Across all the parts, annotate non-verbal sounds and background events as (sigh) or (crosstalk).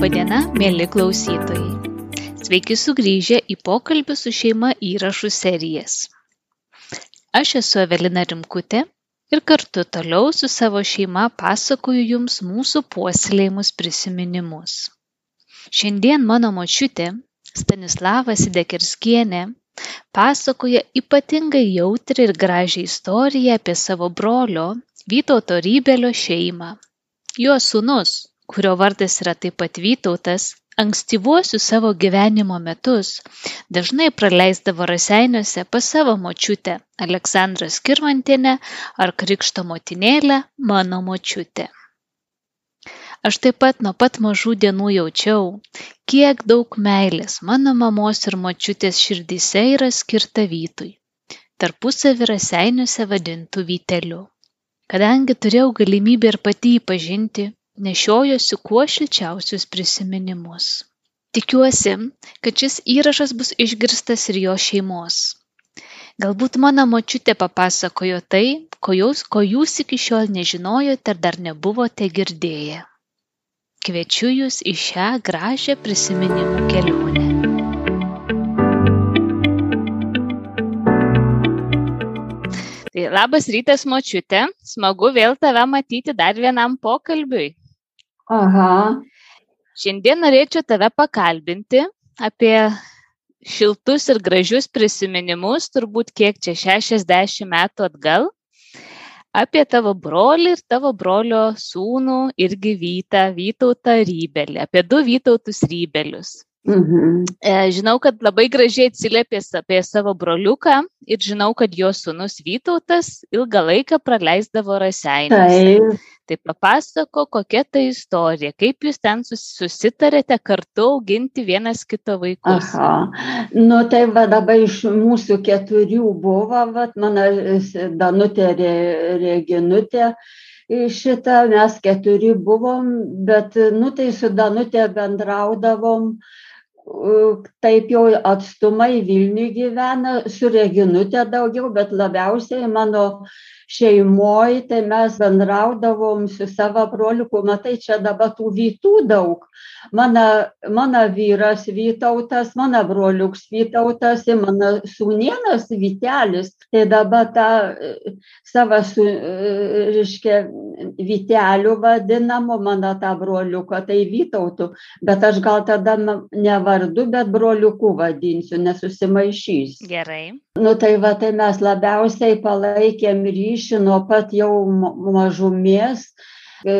Labadiena, mėly klausytojai. Sveiki sugrįžę į pokalbį su šeima įrašų serijas. Aš esu Evelina Rimkutė ir kartu toliau su savo šeima pasakoju jums mūsų puoselėjimus prisiminimus. Šiandien mano močiutė Stanislava Sidekerskienė pasakoja ypatingai jautrią ir gražią istoriją apie savo brolio Vytauto Rybelio šeimą. Jo sūnus, kurio vardas yra taip pat Vytautas, ankstyvuosius savo gyvenimo metus dažnai praleisdavo raseiniuose pas savo močiutę Aleksandrą Skirmantinę ar krikšto motinėlę mano močiutė. Aš taip pat nuo pat mažų dienų jaučiau, kiek daug meilės mano mamos ir močiutės širdyse yra skirta Vytui, tarpusavį raseiniuose vadintų Vyteliu. Kadangi turėjau galimybę ir pati jį pažinti, nešiojuosi kuo šilčiausius prisiminimus. Tikiuosi, kad šis įrašas bus išgirstas ir jo šeimos. Galbūt mano močiutė papasakojo tai, ko jūs, ko jūs iki šiol nežinojote ir dar nebuvote girdėję. Kviečiu jūs į šią gražią prisiminimų kelionę. Tai labas rytas, močiutė. Smagu vėl tave matyti dar vienam pokalbiui. Aha. Šiandien norėčiau tave pakalbinti apie šiltus ir gražius prisiminimus, turbūt kiek čia 60 metų atgal, apie tavo brolį ir tavo brolio sūnų irgi Vytą, Vytautą Rybelį, apie du Vytautus Rybelius. Mhm. E, Žinau, kad labai gražiai atsiliepė apie savo broliuką ir žinau, kad jo sūnus Vytautas ilgą laiką praleisdavo raseiniuose. Tai papasako, kokia ta istorija, kaip jūs ten sus- susitarėte kartu auginti vienas kito vaikus. Aha. Nu tai va dabar iš mūsų keturių buvo, vat, mano Danutė Re- Reginutė. Šitą mes keturi buvom, bet nu tai su Danutė bendraudavom, taip jau atstumai Vilniui gyvena, su Reginutė daugiau, bet labiausiai mano šeimoje, tai mes bendraudavom su savo broliuku, matai, čia dabar tų vytų daug. Mano, mano vyras Vytautas, mano broliuks Vytautas ir mano sūnienas Vytelis. Tai dabar tą savo, su, reiškia, Vyteliu vadinamu, mano tą broliuką, tai Vytautu. Bet aš gal tada ne vardu, bet broliuku vadinsiu, nesusimaišysiu. Gerai. Nu tai va, tai mes labiausiai palaikėm ryšį nuo pat jau ma- mažumės. E,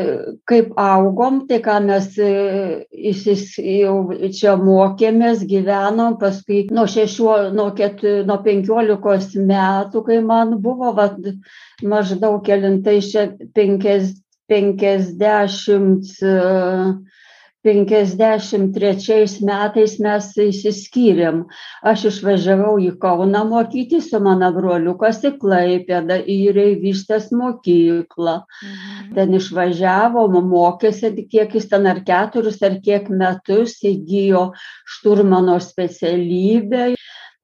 Kaip augom, tai ką mes e, įsis, jau čia mokėmės, gyvenom, paskui nuo šešių, nuo, ketu, nuo penkiolikos metų, kai man buvo, va, maždaug kelintai čia penkias, penkiasdešimt, e, 53 metais mes išsiskyrėm. Aš išvažiavau į Kauną mokyti su mano broliukas į Klaipėdą į Reivystės mokyklą. Mhm. Ten išvažiavom, mokėsi, kiek jis ten ar keturis ar kiek metus įgyjo šturmano specialybę.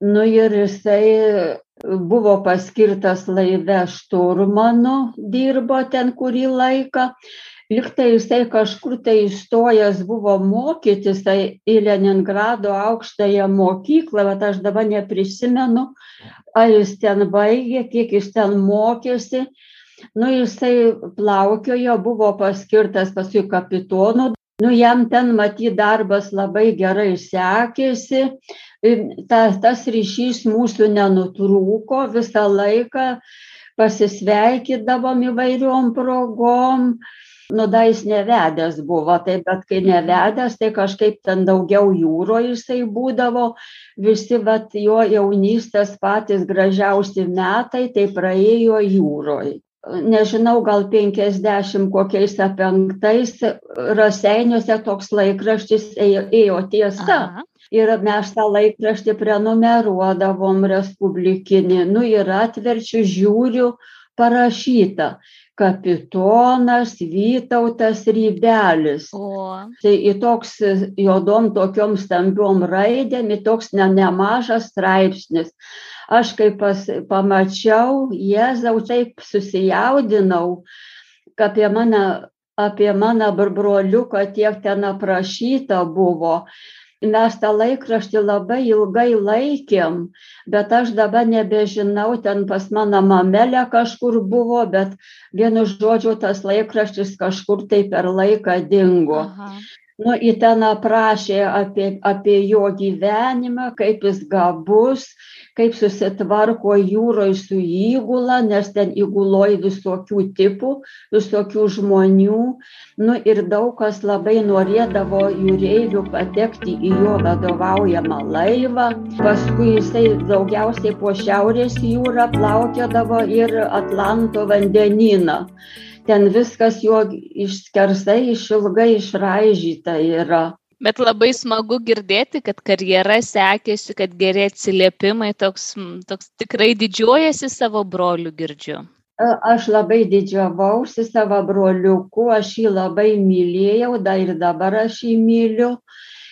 Nu ir jisai buvo paskirtas laive šturmanu, dirbo ten kurį laiką. Liktai jisai kažkur tai įstojęs buvo mokytis tai į Leningrado aukštąją mokyklą, bet aš dabar neprisimenu, ar jis ten baigė, kiek jis ten mokėsi. Nu, jisai plaukiojo, buvo paskirtas paskui kapitonu. Nu, jam ten matyti darbas labai gerai sekėsi. Ta, tas ryšys mūsų nenutrūko visą laiką, pasisveikydavom įvairiom progom. Nu, da jis nevedęs buvo, tai bet kai nevedęs, tai kažkaip ten daugiau jūroje jisai būdavo. Visi, bet jo jaunystės patys gražiausi metai, tai praėjo jūroje nežinau, gal 50 kokiais penktais raseiniuose toks laikraštis ėjo, ėjo tiesa. Aha. Ir mes tą laikraštį prenumeruodavom Respublikinį. Nu ir atverčiu, žiūriu, parašyta kapitonas Vytautas Rybelis. O, Tai į toks juodom tokiom stambiom raidėm, į toks ne, nemažas straipsnis. Aš kaip pas, pamačiau, Jėzau, taip susijaudinau, kad apie mane apie mano broliuką, tiek ten aprašyta buvo. Mes tą laikraštį labai ilgai laikėm, bet aš dabar nebežinau, ten pas mano mamelę kažkur buvo, bet vienu žodžiu tas laikraštis kažkur tai per laiką dingo. Aha nu į ten aprašė apie apie jo gyvenimą kaip jis gabus kaip susitvarko jūroj su įgula nes ten įguloj visokių tipų visokių žmonių. Nu ir daug kas labai norėdavo jūreivių patekti į jo vadovaujamą laivą. Paskui jisai daugiausiai po šiaurės jūrą plaukiodavo ir atlanto vandenyną. Ten viskas jo išskersai, išilgai išraižyta yra. Bet labai smagu girdėti, kad karjera sekėsi, kad geri atsiliepimai, toks, toks tikrai didžiuojasi savo broliu girdžiu. Aš labai didžiavausi savo broliuku, aš jį labai mylėjau, dar ir dabar aš jį myliu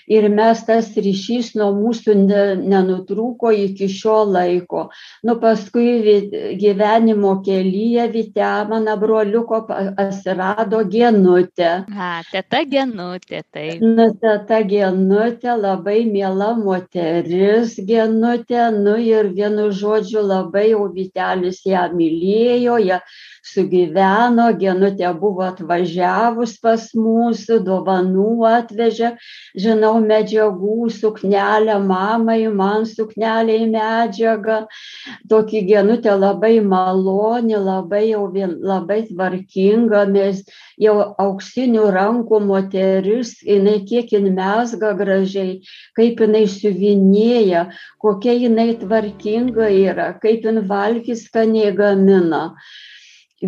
ir mes tas ryšys nuo mūsų ne, nenutrūko iki šio laiko. Nu, paskui gyvenimo kelyje Vitemana broliuko atsirado genutė. A, teta genutė, tai. Nu, teta genutė, labai miela moteris genutė, nu ir vienu žodžiu labai jau Vitelis ją mylėjo, ją sugyveno, genutė buvo atvažiavus pas mūsų, dovanų atvežė, žinau, medžiagų, suknelę mamai, man suknelė į medžiagą. Tokį genutę labai maloni, labai jau vien, labai tvarkinga, mes jau auksinių rankų moteris, jinai kiek jin mesga gražiai, kaip jinai siuvinėja, kokia jinai tvarkinga yra, kaip jin valgys skaniai gamina.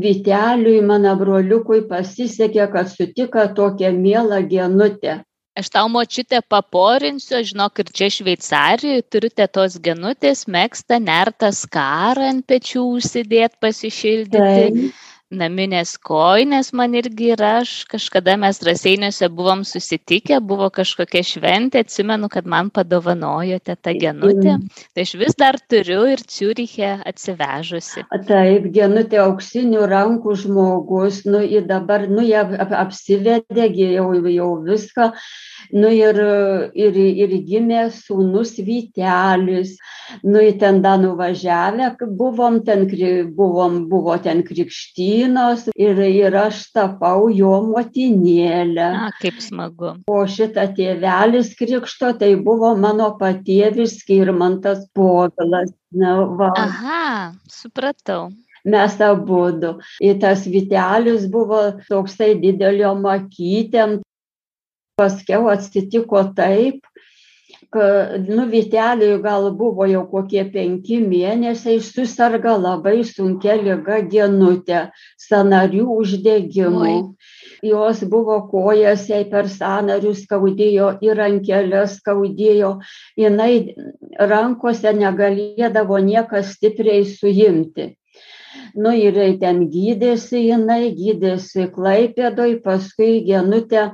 Viteliui, mano broliukui pasisekė, kad sutika tokią mielą genutę. Aš tau močiutę paporinsiu, žinok, ir čia Šveicarijoje turite tos genutės, mėgsta nertą skarą ant pečių užsidėti, pasišildyti. Taip naminės kojinės man irgi yra, aš kažkada mes raseiniuose buvom susitikę, buvo kažkokia šventė, atsimenu, kad man padovanojote tą genutę, tai aš vis dar turiu ir Ciuriche atsivežusi. Taip, genutė auksinių rankų žmogus, nu, dabar, nu, jie apsivedė, jau, jau viską. Nu ir, ir, ir gimė sūnus Vytelis, nu į ten dar nuvažiavę buvom, ten buvom, buvo ten krikštynos ir, ir aš tapau jo motinėlę. Na, kaip smagu. O šitą tėvelis krikšto, tai buvo mano patėvis Skirmantas Povilas. Na, va. Aha, supratau mes abudu. Ir tas Vitelis buvo toksai didelio makytėm, paskiau atsitiko taip, kad, nu, Viteliui gal buvo jau kokie penki mėnesiai, susirga labai sunkia lyga genutė, sanarių uždegimu. Jos buvo kojas, jai per sanarius skaudėjo ir rankelės skaudėjo, jinai rankose negalėdavo niekas stipriai suimti. Nu ir ten gydėsi jinai, gydėsi Klaipėdoj, paskui genutė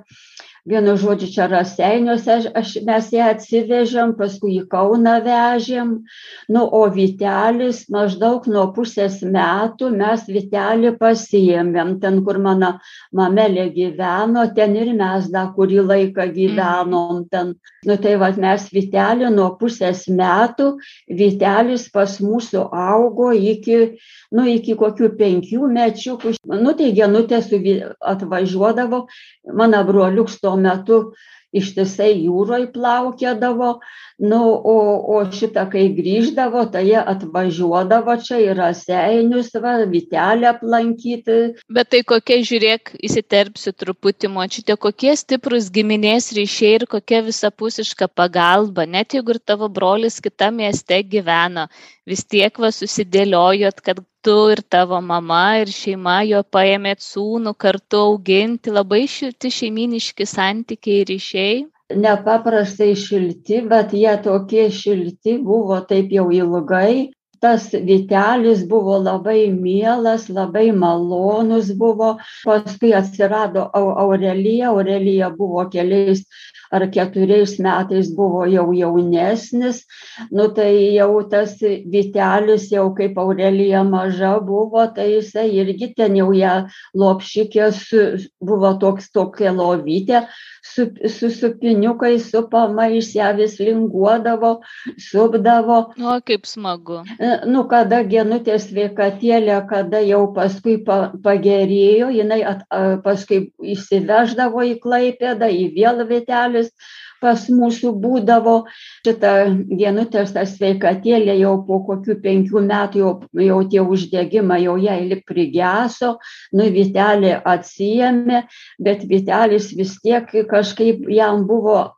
vienu žodžiu čia raseiniuose aš, mes ją atsivežėm, paskui į Kauną vežėm, nu, o Vitelis maždaug nuo pusės metų mes Vitelį pasijėmėm, ten, kur mano mamelė gyveno, ten ir mes dar kurį laiką gyvenom ten. Nu, tai vad mes Vitelį nuo pusės metų, Vitelis pas mūsų augo iki, nu, iki kokių penkių mečiukų. Nu, tai genutė atvažiuodavo, mano broliuks to metu ištisai jūroj plaukiodavo, nu, o, o šitą, kai grįždavo, tai jie atvažiuodavo čia į raseinius, va, vitelę aplankyti. Bet tai kokie, žiūrėk, įsiterpsiu truputį, močiute, kokie stiprus giminės ryšiai ir kokia visapusiška pagalba, net jeigu ir tavo brolis kitame mieste gyvena, vis tiek va susidėliojot, kad tu ir tavo mama ir šeima jo paėmėt sūnų kartu auginti, labai šilti šeiminiški santykiai ir ryšiai. Nepaprastai šilti, bet jie tokie šilti buvo taip jau ilgai. Tas Vitelis buvo labai mielas, labai malonus buvo. Paskui atsirado Aurelija, Aurelija buvo keliais ar keturiais metais buvo jau jaunesnis, nu tai jau tas Vitelis jau kaip Aurelija maža buvo, tai jisai irgi ten jau ją lopšikės buvo toks tokia lovytė, su, su supiniukais, su pamais ją vis linguodavo, supdavo. O kaip smagu. E, nu, kada genutė sveikatėlė, kada jau paskui pa, pagerėjo, jinai at, paskui įsiveždavo į klaipėdą, į vėl vietelis pas mūsų būdavo. Šita genutės ta sveikatėlė jau po kokių penkių metų jau, jau tie uždegimai jau jai lik prigeso, nu Vitelė atsijėmė, bet Vitelis vis tiek kažkaip jam buvo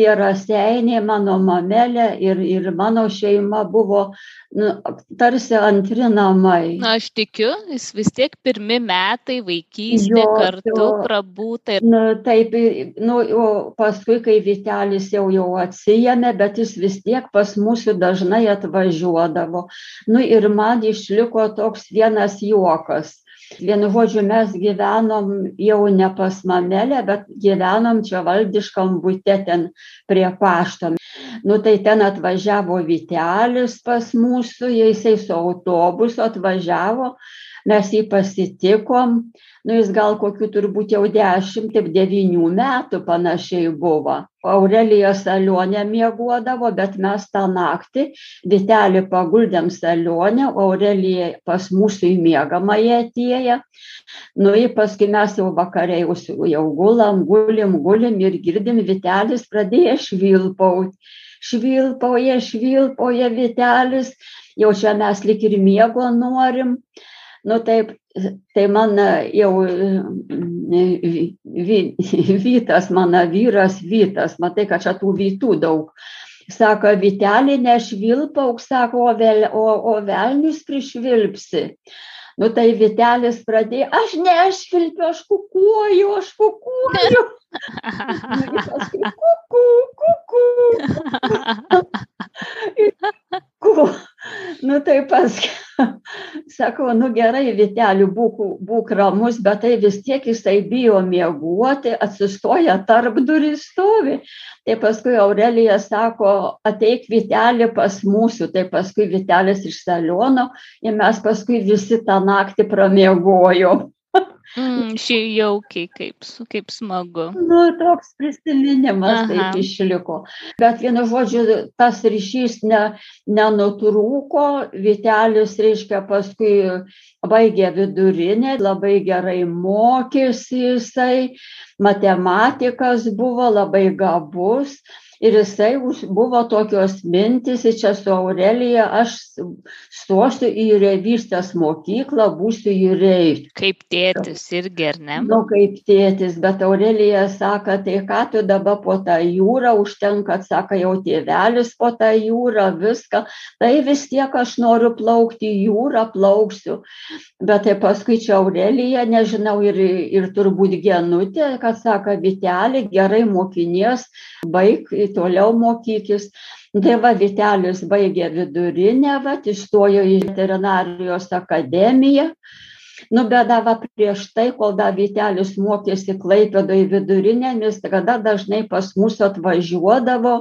tie raseiniai mano mamelė ir, ir mano šeima buvo nu, tarsi antri namai. Na, aš tikiu, jis vis tiek pirmi metai vaikystė jo, kartu jo, prabūta. Ir... Nu, taip, nu, paskui, kai Vitelis jau jau atsijėmė, bet jis vis tiek pas mūsų dažnai atvažiuodavo. Nu, ir man išliko toks vienas juokas Vienu žodžiu, mes gyvenom jau ne pas mamelę, bet gyvenom čia valdiškam būte ten prie pašto. Nu tai ten atvažiavo Vitelis pas mūsų, jisai su autobusu atvažiavo, mes jį pasitikom, nu jis gal kokių turbūt jau dešimt, taip devynių metų panašiai buvo. Aurelija salionė miegodavo, bet mes tą naktį Vitelį paguldėm salionę, Aurelija pas mūsų į miegamąją atėję. Nu, ir paskui mes jau vakariai jau gulam, gulim, gulim ir girdim, Vitelis pradėjo švilpauti. Švilpauja, švilpauja Vitelis, jau čia mes lik ir miego norim. Nu taip, tai man jau (laughs) Vytas, mano vyras Vytas, matai, kad čia tų Vytų daug. Sako, Vitelį nešvilpauk, sako, o, vel, o, o velnius prišvilpsi. Nu tai Vitelis pradėjo, aš nešvilpiu, aš kukuoju, aš kukuoju. Kuku, kuku. Kuku. Nu tai paskui, (laughs) sakau, nu gerai, Viteliu, būk, būk ramus, bet tai vis tiek jisai bijo miegoti, atsistoja tarp durį stovi. Tai paskui Aurelija sako, ateik Vitelį pas mūsų, tai paskui Vitelis iš saliono ir mes paskui visi tą naktį pramiegojom. Mm, šį jaukiai, kaip, kaip smagu. Nu, toks prisiminimas Aha. taip išliko. Bet vienu žodžiu, tas ryšys ne, nenutrūko, Vitelis, reiškia, paskui baigė vidurinę, labai gerai mokėsi jisai, matematikas buvo labai gabus ir jisai buvo tokios mintys, čia su Aurelija, aš stosiu į revystės mokyklą, būsiu jūreiviu. Kaip tėtis irgi, ar ne? Nu, kaip tėtis, bet Aurelija sako, tai ką tu dabar po tą jūrą, užtenka, sako, jau tėvelis po tą jūrą, viską, tai vis tiek aš noriu plaukti į jūrą, plauksiu. Bet tai paskui čia Aurelija, nežinau, ir, ir turbūt genutė, kad sako, Vitelė, gerai mokinės, baig toliau mokykis. Tai va, Vitelis baigė vidurinę, va, įstojo į veterinarijos akademiją. Nu, bet dava prieš tai, kol dar Vitelis mokėsi Klaipėdoje vidurinėmis, tada dažnai pas mus atvažiuodavo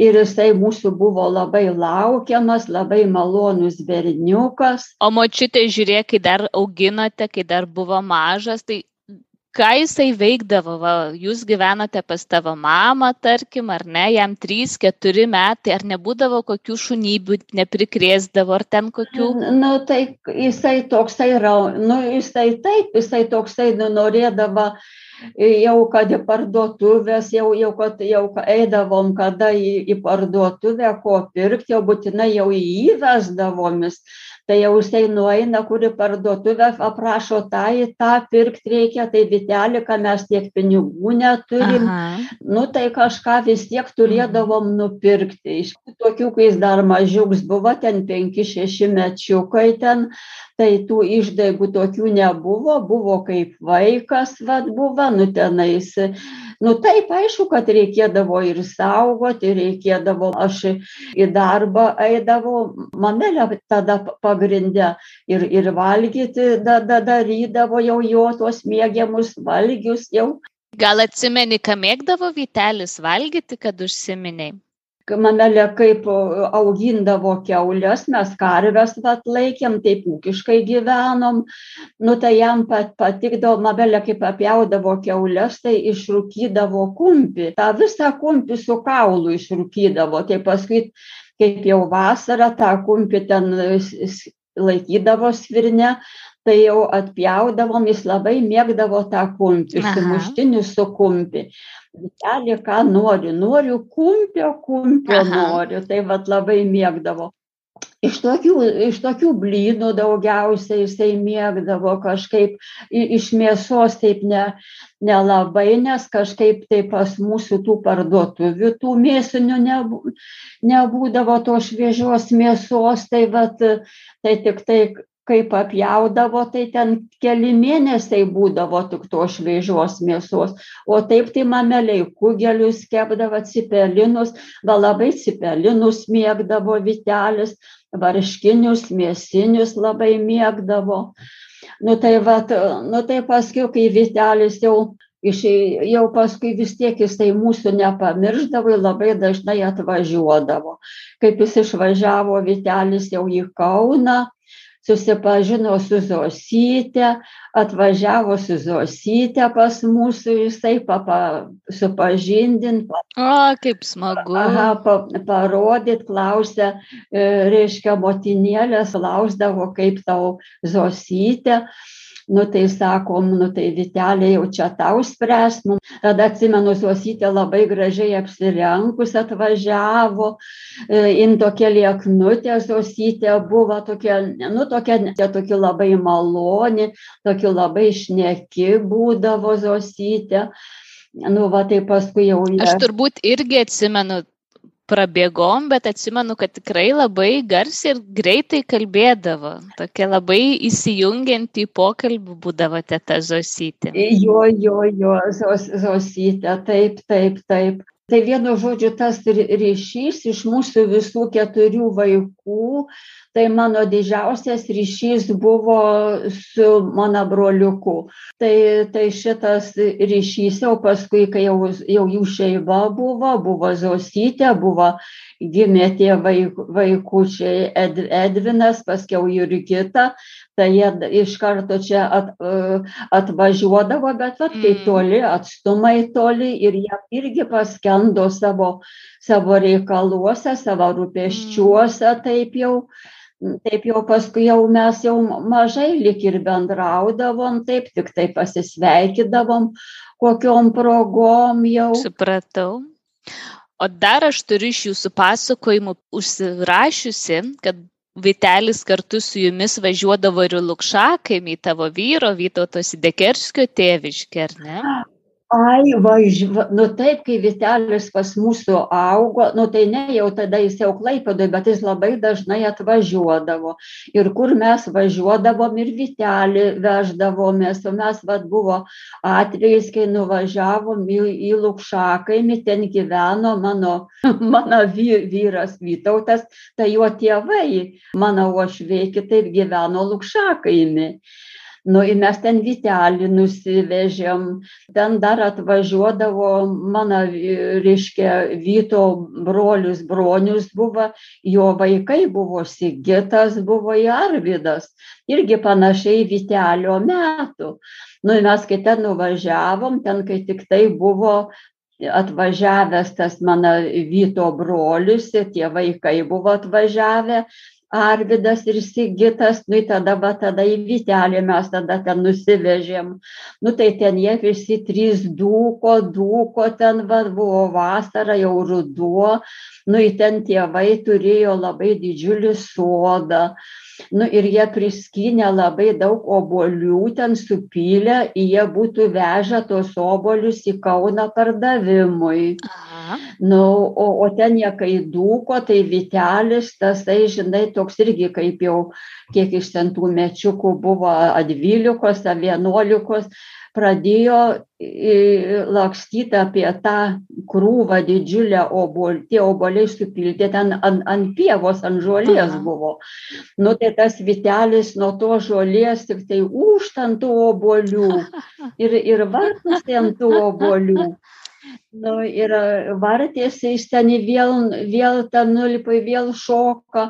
ir jisai mūsų buvo labai laukiamas, labai malonus berniukas. O močiutė, žiūrėk, kai dar auginote, kai dar buvo mažas, tai ką jisai veikdavo? Va jūs gyvenate pas tavo mamą tarkim ar ne jam trys keturi metai ar nebūdavo kokių šunybių neprikrėsdavo ar ten kokių? Nu tai jisai toksai nu jisai taip jisai toksai nu norėdavo jau kad į parduotuves jau jau kad jau eidavom kada į į parduotuvę ko pirkt jau būtinai jau įvesdavomis tai jau jisai nueina kur į parduotuvę aprašo tą į tą pirkt reikia tai vyteli ką mes tiek pinigų neturim. Nu tai kažką vis tiek turėdavom nupirkti. Iš tokių kai jis dar mažiuks buvo ten penki šeši mečiukai ten tai tų išdaigų tokių nebuvo. Buvo kaip vaikas vat buvo nu tenais nu taip aišku kad reikėdavo ir saugoti reikėdavo aš į darbą eidavau mamelė tada pagrinde ir ir valgyti da da darydavo jau jo tuos mėgiamus valgius jau Gal atsimeni, ką mėgdavo Vitelis valgyti, kad užsiminiai? Mamelė kaip augindavo keulės, mes karves vat laikėm, taip ūkiškai gyvenom, nu tai jam pat patikdavo, mamelė kaip apjaudavo keulės, tai išrūkydavo kumpi, tą visą kumpi su kaulu išrūkydavo, tai paskui kaip jau vasarą tą kumpį ten laikydavo svirne, tai jau atpjaudavom, jis labai mėgdavo tą kumpį, sumuštinių su kumpi. Vitelė, ką noriu, noriu kumpio, kumpio Aha. noriu, tai vad labai mėgdavo. Iš tokių, iš tokių blynų daugiausiai jisai mėgdavo kažkaip iš mėsos taip ne, nelabai, nes kažkaip tai pas mūsų tų parduotuvių tų mėsinių nebūdavo to šviežios mėsos, tai, vat, tai tik tai kaip apjaudavo, tai ten keli mėnesiai būdavo tik to šviežios mėsos. O taip tai mameliai kugelius kepdavo, cipelinus, va labai cipelinus mėgdavo vitelis, varškinius, mėsinius labai mėgdavo. Nu tai, va, nu tai paskui, kai vitelis jau iš, jau paskui vis tiek jisai mūsų nepamirždavo ir labai dažnai atvažiuodavo. Kaip jis išvažiavo Vitelis jau į Kauną, susipažino su Zosyte, atvažiavo su Zosyte pas mūsų, jisai papa, supažindint. O, kaip smagu. Aha, pa, parodyt, klausė, e, reiškia, motinėlės, klausdavo, kaip tau Zosyte nu tai sakom, nu tai Vitelė jau čia tau spręs. Nu, tada atsimenu, Zosytė labai gražiai apsirenkus atvažiavo, e, in tokia lieknutė Zosytė buvo tokia, nu tokia, tokia labai maloni, tokia labai šneki būdavo Zosytė. Nu, va, tai paskui jau. Aš turbūt irgi atsimenu prabėgom, bet atsimenu, kad tikrai labai garsiai ir greitai kalbėdavo. Tokia labai įsijungianti į pokalbį būdavo teta Zosytė. Jo, jo, jo, zos, Zosytė, taip, taip, taip. Tai vienu žodžiu tas ryšys iš mūsų visų keturių vaikų tai mano didžiausias ryšys buvo su mano broliuku. Tai, tai šitas ryšys jau paskui, kai jau, jau jų šeima buvo, buvo Zosytė, buvo gimė tie vaik, vaikučiai Ed, Edvinas, paskiau Jurgita, tai jie iš karto čia at, atvažiuodavo, bet vat, kai mm. toli, atstumai toli ir jie irgi paskendo savo, savo reikaluose, savo rūpeščiuose, mm. taip jau taip jau paskui jau mes jau mažai lik ir bendraudavom, taip tik tai pasisveikidavom, kokiom progom jau. Supratau. O dar aš turiu iš jūsų pasakojimų užsirašiusi, kad Vitelis kartu su jumis važiuodavo ir Lukšakai, į tavo vyro Vytauto Sidekerskio tėviškį, ar ne? Ai važiuo nu taip kai vytelis pas mūsų augo nu tai ne jau tada jis jau klaipėdoj bet jis labai dažnai atvažiuodavo. Ir kur mes važiuodavom ir vytelį veždavomės o mes vat buvo atvejis kai nuvažiavom į į lukšakaimį ten gyveno mano (laughs) mano vy vyras vytautas tai jo tėvai mano uošviai kitaip gyveno lukšakaimy nu ir mes ten vytelį nusivežėm ten dar atvažiuodavo mano reiškia vyto brolius bronius buvo jo vaikai buvo sigitas buvo arvydas irgi panašiai vytelio metų nu ir mes kai ten nuvažiavom ten kai tiktai buvo atvažiavęs tas mano vyto brolis ir tie vaikai buvo atvažiavę arvydas ir sigitas nu tada va tada į vytelį mes tada ten nusivežėm. Nu tai ten jie visi trys dūko dūko ten va buvo vasara jau ruduo. Nu ir ten tėvai turėjo labai didžiulį sodą. Nu ir jie priskynė labai daug obuolių ten supylė jie būtų vežę tuos obuolius į kauną pardavimui. Aha. Nu, o, o ten jie kai dūko, tai Vitelis, tas, tai žinai, toks irgi kaip jau, kiek iš ten tų mečiukų buvo, a 12, a 11, pradėjo lakstyti apie tą krūvą didžiulę obuolį, tie oboliai supilti ten ant, ant pievos, ant žolės Aha. buvo. Nu tai tas vitelis nuo to žolės tik tai užtant tų obolių (laughs) ir, ir vartasi ant tų obolių. Nu, ir vartėsi iš ten vėl, vėl ten nulipai, vėl šoka.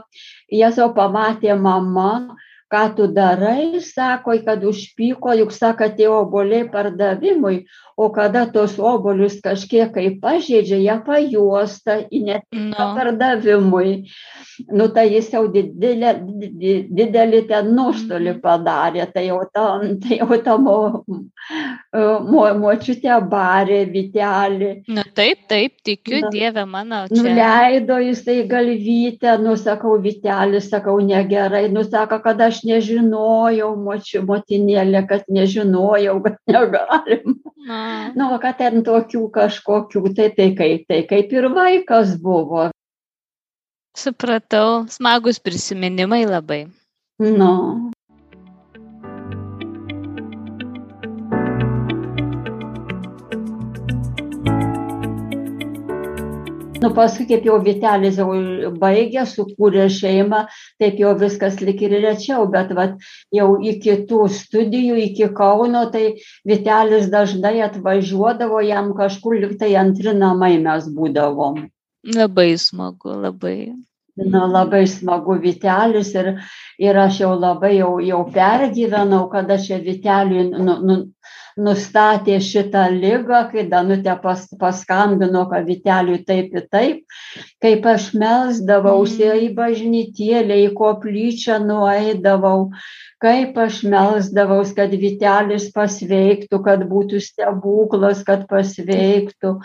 Jas jau pamatė mama, ką tu darai, sako, kad užpyko, juk sako, tie oboliai pardavimui, o kada tos obolius kažkiek kaip pažeidžia, jie pajuosta į netinkamą Nu, pardavimui. Nu, tai jis jau didelį, didelį ten nuostolį Mhm. padarė, tai jau ta, tai jau ta mo, mo, močiutė barė vitelį. nu taip, taip, tikiu, Na. Dieve mano, čia. Nuleido jisai galvytę, nusakau, vitelis, sakau, negerai, nusako, kad aš nežinojau, močiu, motinėlė, kad nežinojau, kad (laughs) negalim. Nu, Nu, kad ten tokių kažkokių, tai tai kaip, tai kaip ir vaikas buvo. supratau, smagus prisiminimai labai. Nu. Nu, paskui, kaip jau Vitelis jau baigė, sukūrė šeimą, taip jau viskas lik ir rečiau, bet vat, jau iki tų studijų, iki Kauno, tai Vitelis dažnai atvažiuodavo, jam kažkur liktai antri namai mes būdavom. Labai smagu, labai. Na, labai smagu Vitelis ir, ir aš jau labai jau, jau pergyvenau, kada čia Viteliui nu, nu, nustatė šitą lygą, kai Danutė pas, paskambino, kad Viteliui taip ir taip, kaip aš melsdavausi Mm. į bažnytėlę, į koplyčią nueidavau, kaip aš melsdavaus, kad Vitelis pasveiktų, kad būtų stebuklas, kad pasveiktų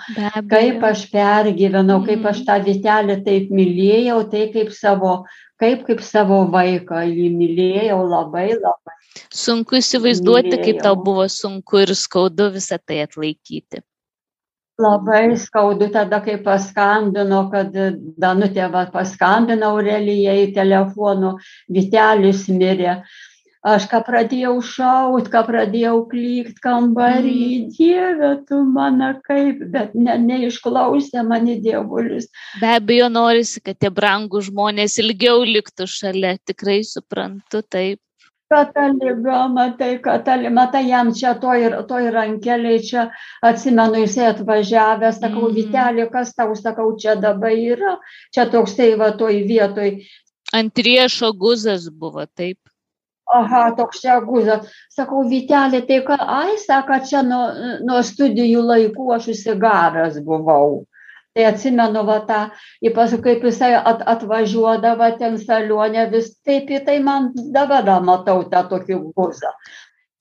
kaip aš pergyvenau, kaip aš Mhm. tą vitelį taip mylėjau, tai kaip savo, kaip, kaip savo vaiką jį mylėjau labai labai. Sunku įsivaizduoti, kaip tau Mylėjau. buvo sunku ir skaudu visą tai atlaikyti. Labai skaudu tada, kai paskambino, kad Danutė va, paskambino Aurelijai telefonu, Vitelis mirė. Aš ką pradėjau šaut, ką pradėjau klykt kambarį, Dieve, tu mane kaip, bet ne, neišklausė mani dievulis. Be abejo, norisi, kad tie brangų žmonės ilgiau liktų šalia. Tikrai suprantu, taip. Kataliga, matai, katali, matai, jam čia to ir, to ir rankeliai, čia atsimenu, jisai atvažiavęs, sakau, Mhm. Vitelė, kas tau, sakau, čia dabar yra, čia toks tai va toj vietoj, Ant riešo guzas buvo, taip. Aha, toks čia guzas, sakau, Vitelė, tai ką, ai, sako, čia nuo, nuo studijų laikų aš įsigavęs buvau. Tai atsimenu, va tą, paskui, kaip jisai at, atvažiuodavo ten salionė, vis taip, į tai man dabar da matau tą tokį guzą.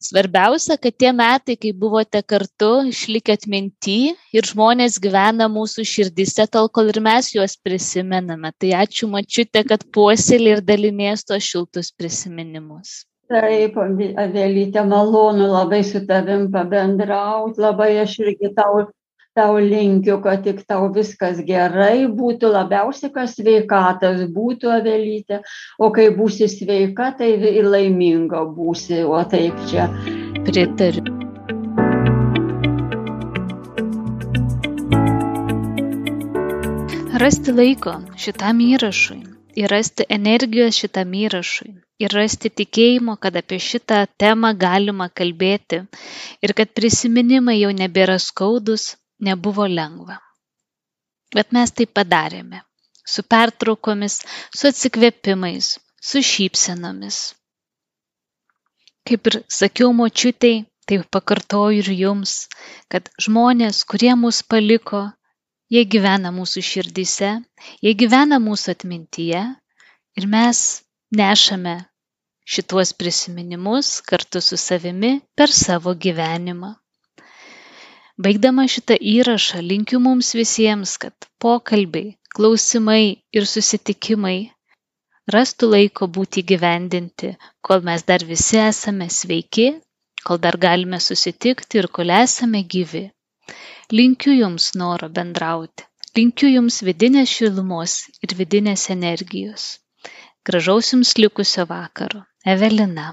Svarbiausia, kad tie metai, kai buvote kartu, išlikę atminti ir žmonės gyvena mūsų širdise tol, kol ir mes juos prisimename. Tai ačiū mačiute, kad puoselė ir dalinės tos šiltus prisiminimus. Taip, Avelytė, malonu labai su tavim pabendrauti, labai aš irgi tau, tau linkiu, kad tik tau viskas gerai būtų, labiausiai, kas sveikatas būtų Avelytė, o kai būsi sveika, tai ir laiminga būsi, o taip čia. Pritariu. Rasti laiko šitam įrašui ir rasti energijos šitam įrašui ir rasti tikėjimo, kad apie šitą temą galima kalbėti ir kad prisiminimai jau nebėra skaudus, nebuvo lengva. Bet mes tai padarėme. Su pertraukomis, su atsikvėpimais, su šypsenomis. Kaip ir sakiau močiutei, taip pakartoju ir jums, kad žmonės, kurie mus paliko, jie gyvena mūsų širdyse, jie gyvena mūsų atmintyje ir mes nešame šituos prisiminimus kartu su savimi per savo gyvenimą. Baigdama šitą įrašą linkiu mums visiems, kad pokalbiai, klausimai ir susitikimai rastų laiko būti gyvendinti, kol mes dar visi esame sveiki, kol dar galime susitikti ir kol esame gyvi. Linkiu Jums noro bendrauti, linkiu jums vidinės šilumos ir vidinės energijos. Gražaus jums likusio vakaro. Evelina